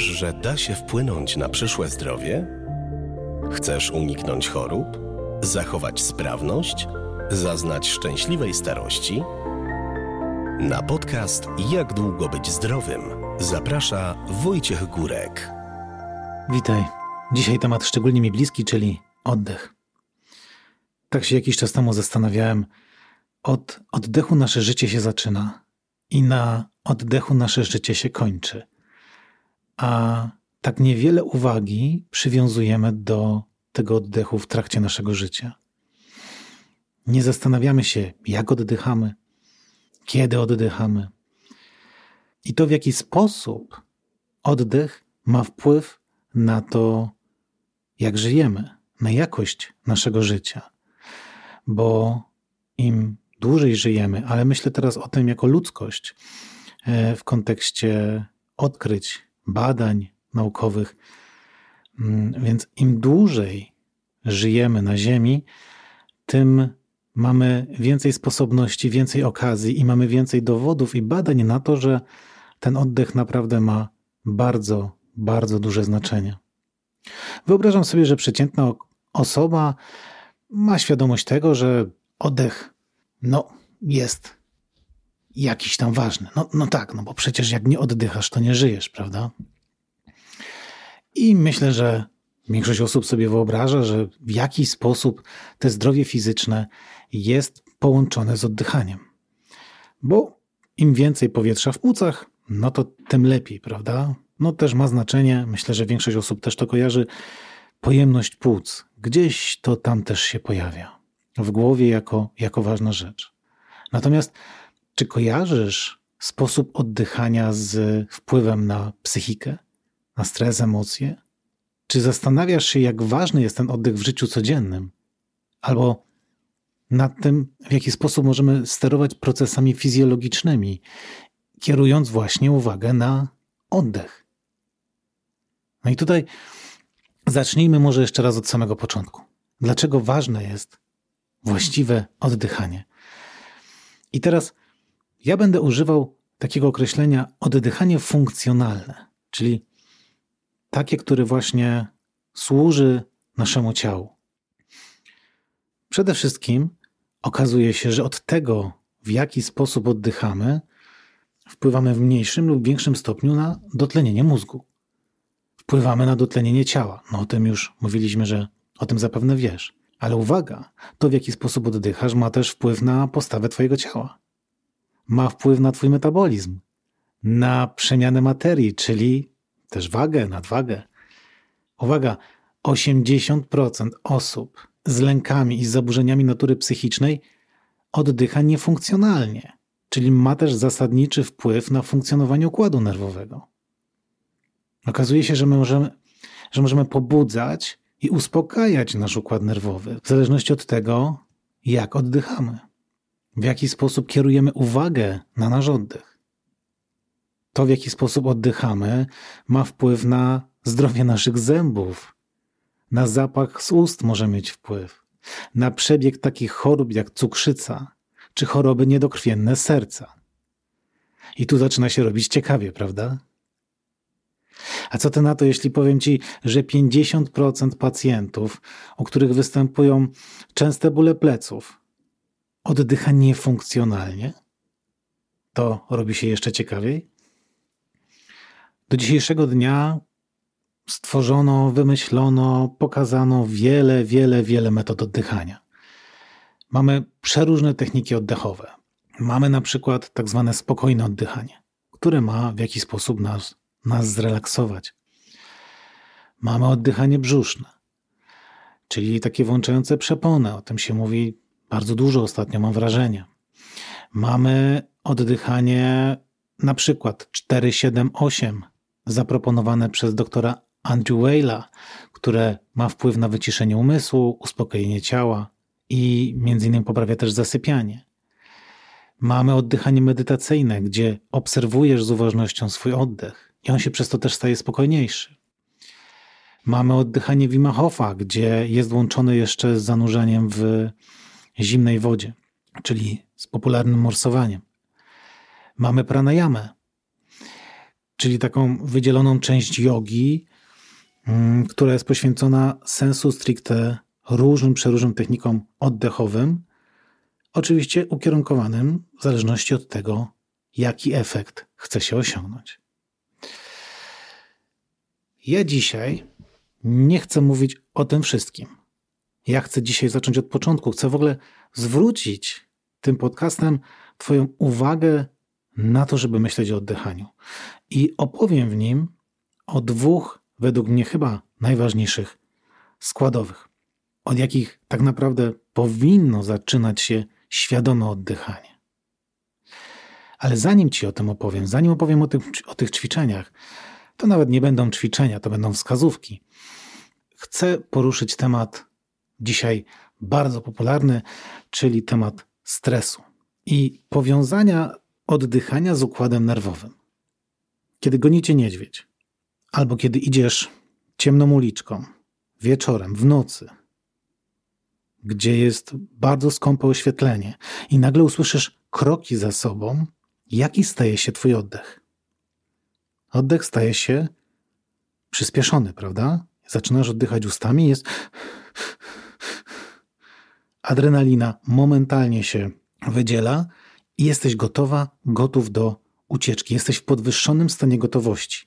Wiesz, że da się wpłynąć na przyszłe zdrowie? Chcesz uniknąć chorób? Zachować sprawność? Zaznać szczęśliwej starości? Na podcast Jak długo być zdrowym zaprasza Wojciech Górek. Witaj. Dzisiaj temat szczególnie mi bliski, czyli oddech. Tak się jakiś czas temu zastanawiałem. Od oddechu nasze życie się zaczyna i na oddechu nasze życie się kończy. A tak niewiele uwagi przywiązujemy do tego oddechu w trakcie naszego życia. Nie zastanawiamy się, jak oddychamy, kiedy oddychamy. I to, w jaki sposób oddech ma wpływ na to, jak żyjemy, na jakość naszego życia. Bo im dłużej żyjemy, ale myślę teraz o tym jako ludzkość e, w kontekście odkryć, badań naukowych. Mm, więc im dłużej żyjemy na Ziemi, tym mamy więcej sposobności, więcej okazji i mamy więcej dowodów i badań na to, że ten oddech naprawdę ma bardzo, bardzo duże znaczenie. Wyobrażam sobie, że przeciętna osoba ma świadomość tego, że oddech no, jest jakiś tam ważny. No, no tak, no bo przecież jak nie oddychasz, to nie żyjesz, prawda? I myślę, że większość osób sobie wyobraża, że w jakiś sposób te zdrowie fizyczne jest połączone z oddychaniem. Bo im więcej powietrza w płucach, no to tym lepiej, prawda? No też ma znaczenie, myślę, że większość osób też to kojarzy, pojemność płuc. Gdzieś to tam też się pojawia. W głowie jako, jako ważna rzecz. Natomiast czy kojarzysz sposób oddychania z wpływem na psychikę, na stres, emocje? Czy zastanawiasz się, jak ważny jest ten oddech w życiu codziennym? Albo nad tym, w jaki sposób możemy sterować procesami fizjologicznymi, kierując właśnie uwagę na oddech. No i tutaj zacznijmy może jeszcze raz od samego początku. Dlaczego ważne jest właściwe oddychanie? I teraz ja będę używał takiego określenia oddychanie funkcjonalne, czyli takie, które właśnie służy naszemu ciału. Przede wszystkim okazuje się, że od tego, w jaki sposób oddychamy, wpływamy w mniejszym lub większym stopniu na dotlenienie mózgu. Wpływamy na dotlenienie ciała. No o tym już mówiliśmy, że o tym zapewne wiesz. Ale uwaga, to w jaki sposób oddychasz ma też wpływ na postawę Twojego ciała. Ma wpływ na Twój metabolizm, na przemianę materii, czyli też wagę, nadwagę. Uwaga, 80% osób z lękami i zaburzeniami natury psychicznej oddycha niefunkcjonalnie, czyli ma też zasadniczy wpływ na funkcjonowanie układu nerwowego. Okazuje się, że my możemy, że możemy pobudzać i uspokajać nasz układ nerwowy, w zależności od tego, jak oddychamy, w jaki sposób kierujemy uwagę na nasz oddech. To, w jaki sposób oddychamy, ma wpływ na zdrowie naszych zębów, na zapach z ust może mieć wpływ, na przebieg takich chorób jak cukrzyca czy choroby niedokrwienne serca. I tu zaczyna się robić ciekawie, prawda? A co ty na to, jeśli powiem ci, że 50% pacjentów, u których występują częste bóle pleców, oddycha niefunkcjonalnie? To robi się jeszcze ciekawiej. Do dzisiejszego dnia stworzono, wymyślono, pokazano wiele, wiele, wiele metod oddychania. Mamy przeróżne techniki oddechowe. Mamy na przykład tak zwane spokojne oddychanie, które ma w jakiś sposób nas, nas zrelaksować. Mamy oddychanie brzuszne, czyli takie włączające przeponę. O tym się mówi bardzo dużo ostatnio, mam wrażenie. Mamy oddychanie na przykład 478 zaproponowane przez doktora Andrew Wayla, które ma wpływ na wyciszenie umysłu, uspokojenie ciała i między innymi poprawia też zasypianie. Mamy oddychanie medytacyjne, gdzie obserwujesz z uważnością swój oddech i on się przez to też staje spokojniejszy. Mamy oddychanie Wim gdzie jest łączone jeszcze z zanurzeniem w zimnej wodzie, czyli z popularnym morsowaniem. Mamy pranayamę, czyli taką wydzieloną część jogi, mm, która jest poświęcona sensu stricte różnym, przeróżnym technikom oddechowym, oczywiście ukierunkowanym w zależności od tego, jaki efekt chce się osiągnąć. Ja dzisiaj nie chcę mówić o tym wszystkim. Ja chcę dzisiaj zacząć od początku. Chcę w ogóle zwrócić tym podcastem Twoją uwagę na to, żeby myśleć o oddychaniu. I opowiem w nim o dwóch, według mnie chyba najważniejszych składowych, od jakich tak naprawdę powinno zaczynać się świadome oddychanie. Ale zanim Ci o tym opowiem, zanim opowiem o, tym, o tych ćwiczeniach, to nawet nie będą ćwiczenia, to będą wskazówki. Chcę poruszyć temat dzisiaj bardzo popularny, czyli temat stresu i powiązania oddychania z układem nerwowym. Kiedy gonicie niedźwiedź, albo kiedy idziesz ciemną uliczką, wieczorem, w nocy, gdzie jest bardzo skąpe oświetlenie i nagle usłyszysz kroki za sobą, jaki staje się twój oddech? Oddech staje się przyspieszony, prawda? Zaczynasz oddychać ustami, jest adrenalina momentalnie się wydziela i jesteś gotowa, gotów do ucieczki. Jesteś w podwyższonym stanie gotowości.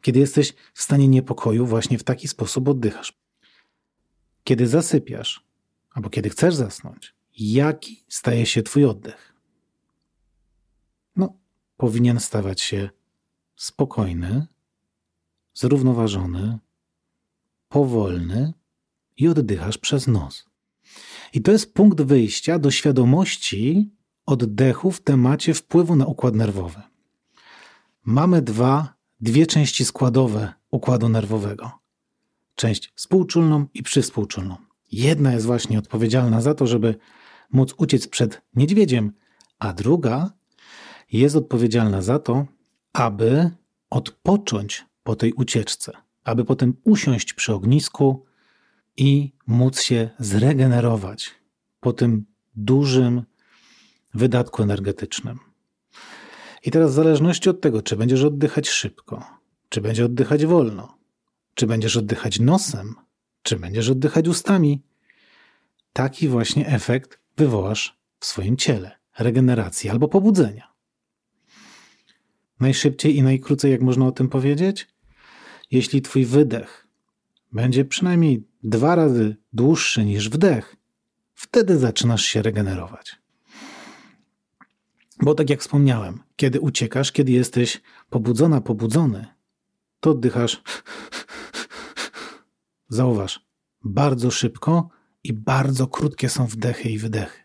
Kiedy jesteś w stanie niepokoju, właśnie w taki sposób oddychasz. Kiedy zasypiasz, albo kiedy chcesz zasnąć, jaki staje się Twój oddech? No, powinien stawać się spokojny, zrównoważony, powolny i oddychasz przez nos. I to jest punkt wyjścia do świadomości oddechu w temacie wpływu na układ nerwowy. Mamy dwa, dwie części składowe układu nerwowego. Część współczulną i przywspółczulną. Jedna jest właśnie odpowiedzialna za to, żeby móc uciec przed niedźwiedziem, a druga jest odpowiedzialna za to, aby odpocząć po tej ucieczce, aby potem usiąść przy ognisku i móc się zregenerować po tym dużym wydatku energetycznym. I teraz w zależności od tego, czy będziesz oddychać szybko, czy będziesz oddychać wolno, czy będziesz oddychać nosem, czy będziesz oddychać ustami, taki właśnie efekt wywołasz w swoim ciele regeneracji albo pobudzenia. Najszybciej i najkrócej, jak można o tym powiedzieć? Jeśli twój wydech będzie przynajmniej dwa razy dłuższy niż wdech, wtedy zaczynasz się regenerować. Bo tak jak wspomniałem, kiedy uciekasz, kiedy jesteś pobudzona, pobudzony, to oddychasz, zauważ, bardzo szybko i bardzo krótkie są wdechy i wydechy.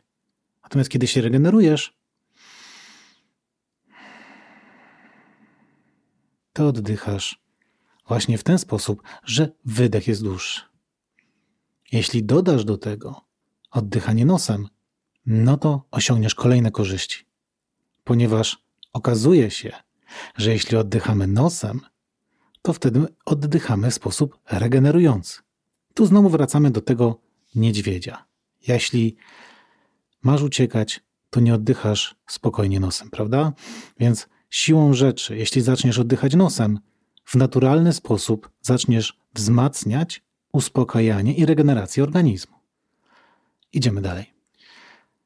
Natomiast kiedy się regenerujesz, to oddychasz właśnie w ten sposób, że wydech jest dłuższy. Jeśli dodasz do tego oddychanie nosem, no to osiągniesz kolejne korzyści, ponieważ okazuje się, że jeśli oddychamy nosem, to wtedy oddychamy w sposób regenerujący. Tu znowu wracamy do tego niedźwiedzia. Jeśli masz uciekać, to nie oddychasz spokojnie nosem, prawda? Więc siłą rzeczy, jeśli zaczniesz oddychać nosem, w naturalny sposób zaczniesz wzmacniać uspokajanie i regenerację organizmu. Idziemy dalej.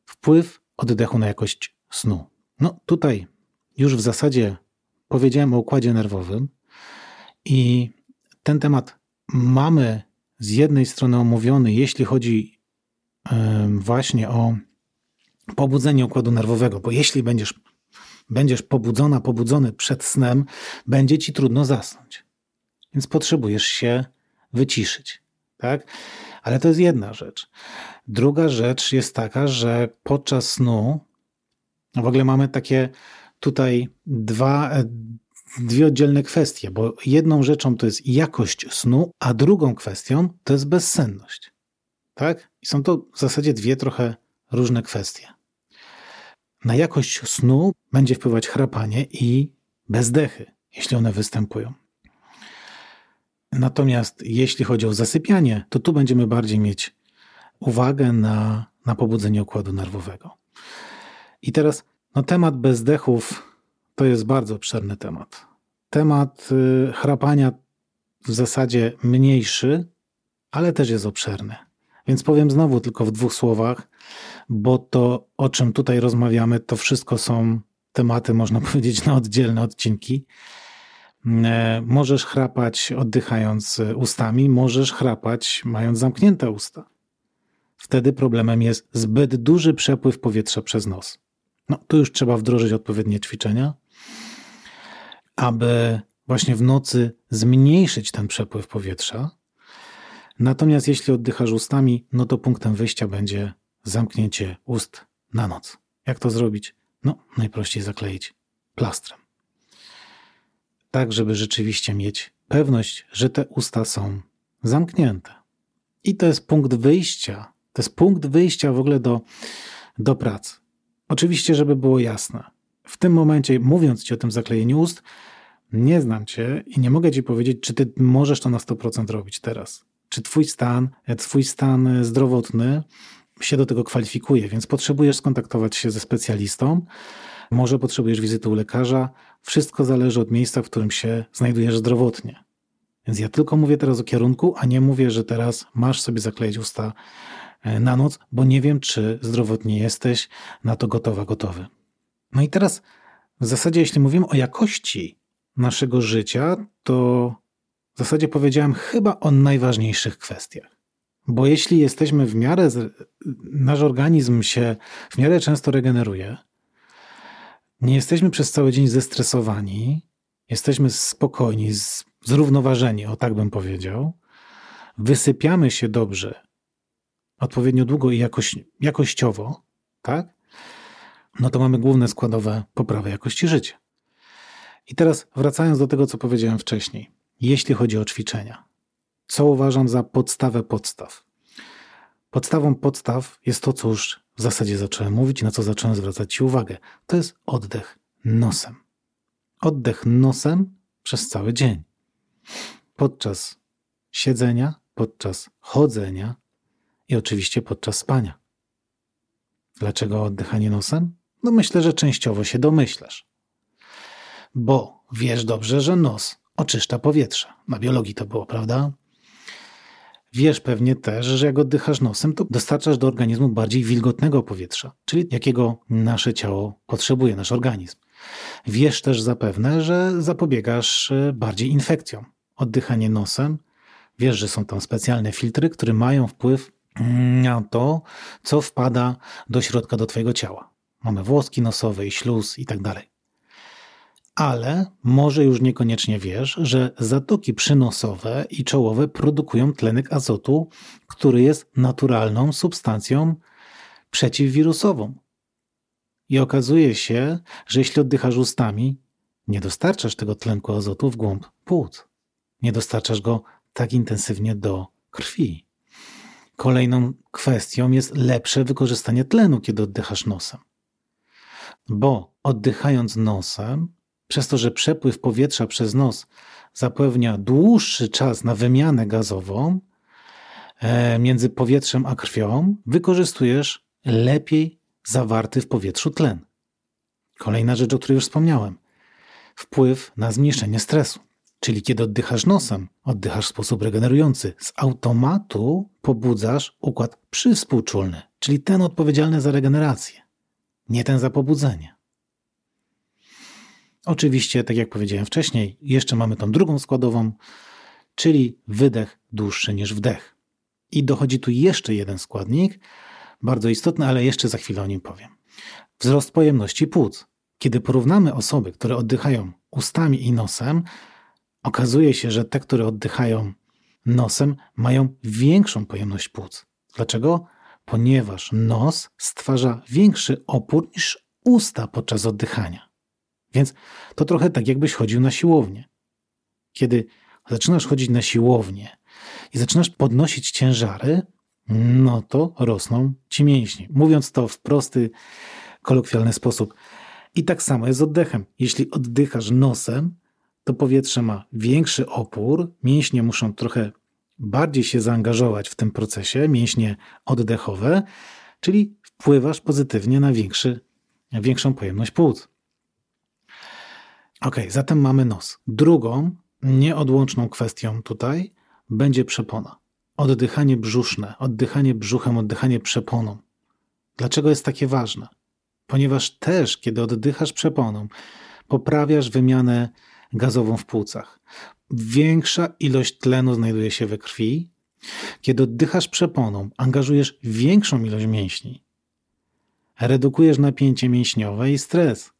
Wpływ oddechu na jakość snu. No tutaj już w zasadzie powiedziałem o układzie nerwowym i ten temat mamy z jednej strony omówiony, jeśli chodzi właśnie o pobudzenie układu nerwowego, bo jeśli będziesz, będziesz pobudzona, pobudzony przed snem, będzie ci trudno zasnąć. Więc potrzebujesz się wyciszyć. Tak? Ale to jest jedna rzecz. Druga rzecz jest taka, że podczas snu w ogóle mamy takie tutaj dwa, dwie oddzielne kwestie, bo jedną rzeczą to jest jakość snu, a drugą kwestią to jest bezsenność. Tak? I są to w zasadzie dwie trochę różne kwestie. Na jakość snu będzie wpływać chrapanie i bezdechy, jeśli one występują. Natomiast jeśli chodzi o zasypianie, to tu będziemy bardziej mieć uwagę na, na pobudzenie układu nerwowego. I teraz no, temat bezdechów to jest bardzo obszerny temat. temat y, chrapania w zasadzie mniejszy, ale też jest obszerny. Więc powiem znowu tylko w dwóch słowach, bo to, o czym tutaj rozmawiamy, to wszystko są tematy, można powiedzieć, na oddzielne odcinki. E, możesz chrapać oddychając ustami, możesz chrapać mając zamknięte usta. Wtedy problemem jest zbyt duży przepływ powietrza przez nos. No, tu już trzeba wdrożyć odpowiednie ćwiczenia, aby właśnie w nocy zmniejszyć ten przepływ powietrza. Natomiast jeśli oddychasz ustami, no to punktem wyjścia będzie zamknięcie ust na noc. Jak to zrobić? No, najprościej zakleić plastrem. Tak, żeby rzeczywiście mieć pewność, że te usta są zamknięte. I to jest punkt wyjścia. To jest punkt wyjścia w ogóle do, do pracy. Oczywiście, żeby było jasne. W tym momencie, mówiąc ci o tym zaklejeniu ust, nie znam cię i nie mogę ci powiedzieć, czy ty możesz to na 100% robić teraz. Czy twój stan, twój stan zdrowotny się do tego kwalifikuje, więc potrzebujesz skontaktować się ze specjalistą, może potrzebujesz wizyty u lekarza. Wszystko zależy od miejsca, w którym się znajdujesz zdrowotnie. Więc ja tylko mówię teraz o kierunku, a nie mówię, że teraz masz sobie zakleić usta e, na noc, bo nie wiem, czy zdrowotnie jesteś na to gotowa, gotowy. No i teraz w zasadzie, jeśli mówimy o jakości naszego życia, to w zasadzie powiedziałem chyba o najważniejszych kwestiach. Bo jeśli jesteśmy w miarę, nasz organizm się w miarę często regeneruje, nie jesteśmy przez cały dzień zestresowani, jesteśmy spokojni, zrównoważeni, o tak bym powiedział, wysypiamy się dobrze, odpowiednio długo i jakoś, jakościowo, tak? No to mamy główne składowe poprawy jakości życia. I teraz wracając do tego, co powiedziałem wcześniej, jeśli chodzi o ćwiczenia co uważam za podstawę podstaw. Podstawą podstaw jest to, co już w zasadzie zacząłem mówić na co zacząłem zwracać Ci uwagę. To jest oddech nosem. Oddech nosem przez cały dzień. Podczas siedzenia, podczas chodzenia i oczywiście podczas spania. Dlaczego oddychanie nosem? No myślę, że częściowo się domyślasz. Bo wiesz dobrze, że nos oczyszcza powietrze. Na biologii to było, prawda? Wiesz pewnie też, że jak oddychasz nosem, to dostarczasz do organizmu bardziej wilgotnego powietrza, czyli jakiego nasze ciało potrzebuje, nasz organizm. Wiesz też zapewne, że zapobiegasz e, bardziej infekcjom. Oddychanie nosem, wiesz, że są tam specjalne filtry, które mają wpływ na to, co wpada do środka do Twojego ciała. Mamy włoski nosowe i śluz i tak dalej ale może już niekoniecznie wiesz, że zatoki przynosowe i czołowe produkują tlenek azotu, który jest naturalną substancją przeciwwirusową. I okazuje się, że jeśli oddychasz ustami, nie dostarczasz tego tlenku azotu w głąb płuc. Nie dostarczasz go tak intensywnie do krwi. Kolejną kwestią jest lepsze wykorzystanie tlenu, kiedy oddychasz nosem. Bo oddychając nosem, przez to, że przepływ powietrza przez nos zapewnia dłuższy czas na wymianę gazową e, między powietrzem a krwią, wykorzystujesz lepiej zawarty w powietrzu tlen. Kolejna rzecz, o której już wspomniałem. Wpływ na zmniejszenie stresu. Czyli kiedy oddychasz nosem, oddychasz w sposób regenerujący, z automatu pobudzasz układ przywspółczulny, czyli ten odpowiedzialny za regenerację, nie ten za pobudzenie. Oczywiście, tak jak powiedziałem wcześniej, jeszcze mamy tą drugą składową, czyli wydech dłuższy niż wdech. I dochodzi tu jeszcze jeden składnik, bardzo istotny, ale jeszcze za chwilę o nim powiem. Wzrost pojemności płuc. Kiedy porównamy osoby, które oddychają ustami i nosem, okazuje się, że te, które oddychają nosem, mają większą pojemność płuc. Dlaczego? Ponieważ nos stwarza większy opór niż usta podczas oddychania. Więc to trochę tak, jakbyś chodził na siłownię. Kiedy zaczynasz chodzić na siłownię i zaczynasz podnosić ciężary, no to rosną ci mięśnie. Mówiąc to w prosty, kolokwialny sposób. I tak samo jest z oddechem. Jeśli oddychasz nosem, to powietrze ma większy opór, mięśnie muszą trochę bardziej się zaangażować w tym procesie, mięśnie oddechowe, czyli wpływasz pozytywnie na większy, większą pojemność płuc. Ok, zatem mamy nos. Drugą, nieodłączną kwestią tutaj będzie przepona. Oddychanie brzuszne, oddychanie brzuchem, oddychanie przeponą. Dlaczego jest takie ważne? Ponieważ też, kiedy oddychasz przeponą, poprawiasz wymianę gazową w płucach. Większa ilość tlenu znajduje się we krwi. Kiedy oddychasz przeponą, angażujesz większą ilość mięśni. Redukujesz napięcie mięśniowe i stres.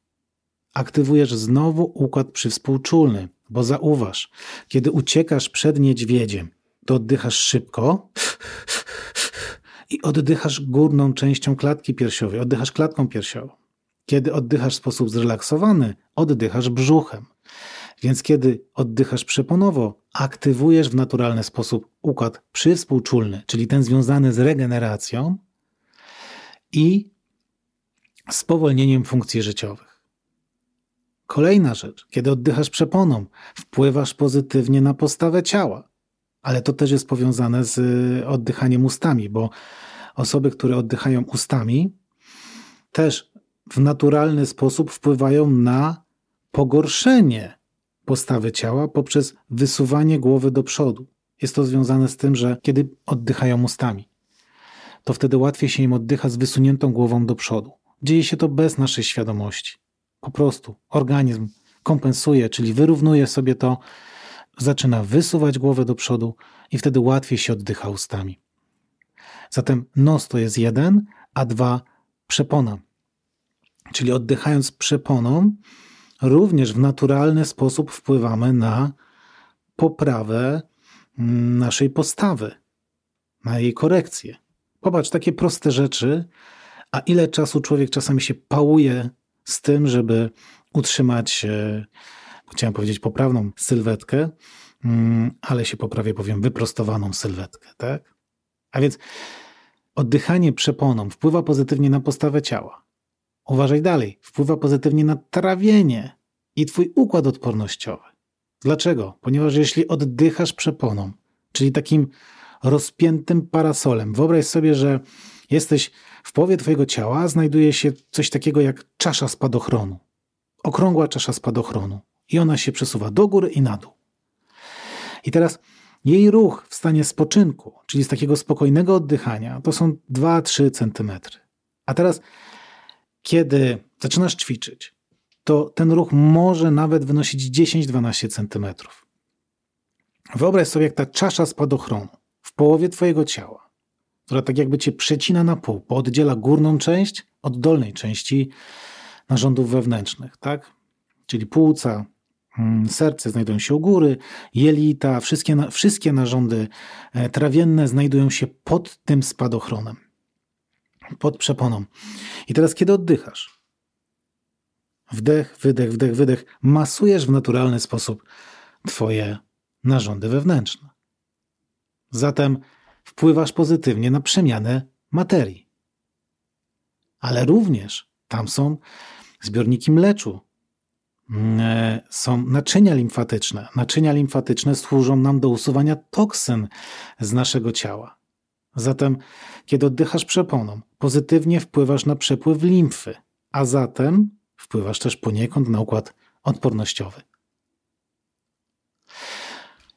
Aktywujesz znowu układ przywspółczulny, bo zauważ, kiedy uciekasz przed niedźwiedziem, to oddychasz szybko i oddychasz górną częścią klatki piersiowej, oddychasz klatką piersiową. Kiedy oddychasz w sposób zrelaksowany, oddychasz brzuchem. Więc kiedy oddychasz przeponowo, aktywujesz w naturalny sposób układ przywspółczulny, czyli ten związany z regeneracją i spowolnieniem funkcji życiowych. Kolejna rzecz, kiedy oddychasz przeponą, wpływasz pozytywnie na postawę ciała, ale to też jest powiązane z oddychaniem ustami, bo osoby, które oddychają ustami, też w naturalny sposób wpływają na pogorszenie postawy ciała poprzez wysuwanie głowy do przodu. Jest to związane z tym, że kiedy oddychają ustami, to wtedy łatwiej się im oddycha z wysuniętą głową do przodu. Dzieje się to bez naszej świadomości. Po prostu organizm kompensuje, czyli wyrównuje sobie to, zaczyna wysuwać głowę do przodu i wtedy łatwiej się oddycha ustami. Zatem nos to jest jeden, a dwa przepona. Czyli oddychając przeponą, również w naturalny sposób wpływamy na poprawę mm, naszej postawy, na jej korekcję. Popatrz, takie proste rzeczy, a ile czasu człowiek czasami się pałuje z tym, żeby utrzymać, e, chciałem powiedzieć, poprawną sylwetkę, mm, ale się poprawię, powiem, wyprostowaną sylwetkę, tak? A więc oddychanie przeponą wpływa pozytywnie na postawę ciała. Uważaj dalej, wpływa pozytywnie na trawienie i twój układ odpornościowy. Dlaczego? Ponieważ jeśli oddychasz przeponą, czyli takim rozpiętym parasolem, wyobraź sobie, że jesteś w połowie twojego ciała, znajduje się coś takiego jak czasza spadochronu. Okrągła czasza spadochronu. I ona się przesuwa do góry i na dół. I teraz jej ruch w stanie spoczynku, czyli z takiego spokojnego oddychania, to są 2-3 centymetry. A teraz kiedy zaczynasz ćwiczyć, to ten ruch może nawet wynosić 10-12 cm. Wyobraź sobie, jak ta czasza spadochronu w połowie Twojego ciała, która tak jakby Cię przecina na pół, bo oddziela górną część od dolnej części narządów wewnętrznych, tak? Czyli płuca, mm, serce znajdują się u góry, jelita, wszystkie, wszystkie narządy e, trawienne znajdują się pod tym spadochronem pod przeponą. I teraz, kiedy oddychasz, wdech, wydech, wdech, wydech, masujesz w naturalny sposób Twoje narządy wewnętrzne. Zatem wpływasz pozytywnie na przemianę materii. Ale również tam są zbiorniki mleczu, mm, e, są naczynia limfatyczne. Naczynia limfatyczne służą nam do usuwania toksyn z naszego ciała. Zatem, kiedy oddychasz przeponą, pozytywnie wpływasz na przepływ limfy, a zatem wpływasz też poniekąd na układ odpornościowy.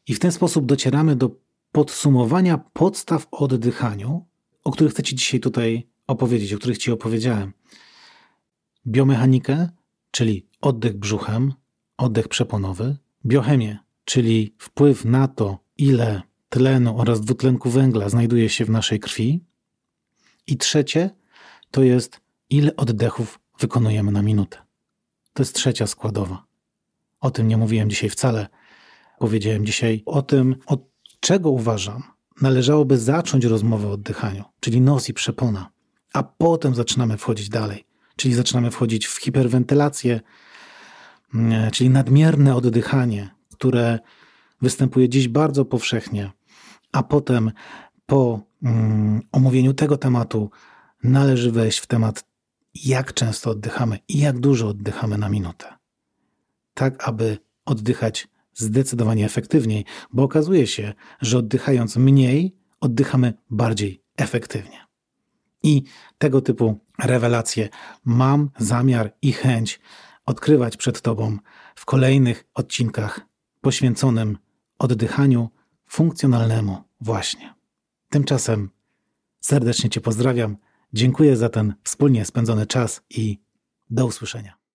I w ten sposób docieramy do podsumowania podstaw o oddychaniu, o których chcę Ci dzisiaj tutaj opowiedzieć, o których Ci opowiedziałem. Biomechanikę, czyli oddech brzuchem, oddech przeponowy, biochemię, czyli wpływ na to, ile tlenu oraz dwutlenku węgla znajduje się w naszej krwi. I trzecie to jest, ile oddechów wykonujemy na minutę. To jest trzecia składowa. O tym nie mówiłem dzisiaj wcale. Powiedziałem dzisiaj o tym, od czego uważam, należałoby zacząć rozmowę o oddychaniu, czyli nos i przepona, a potem zaczynamy wchodzić dalej, czyli zaczynamy wchodzić w hiperwentylację, mm, czyli nadmierne oddychanie, które występuje dziś bardzo powszechnie, a potem po mm, omówieniu tego tematu należy wejść w temat, jak często oddychamy i jak dużo oddychamy na minutę. Tak, aby oddychać zdecydowanie efektywniej, bo okazuje się, że oddychając mniej, oddychamy bardziej efektywnie. I tego typu rewelacje mam zamiar i chęć odkrywać przed Tobą w kolejnych odcinkach poświęconym oddychaniu funkcjonalnemu właśnie. Tymczasem serdecznie Cię pozdrawiam, dziękuję za ten wspólnie spędzony czas i do usłyszenia.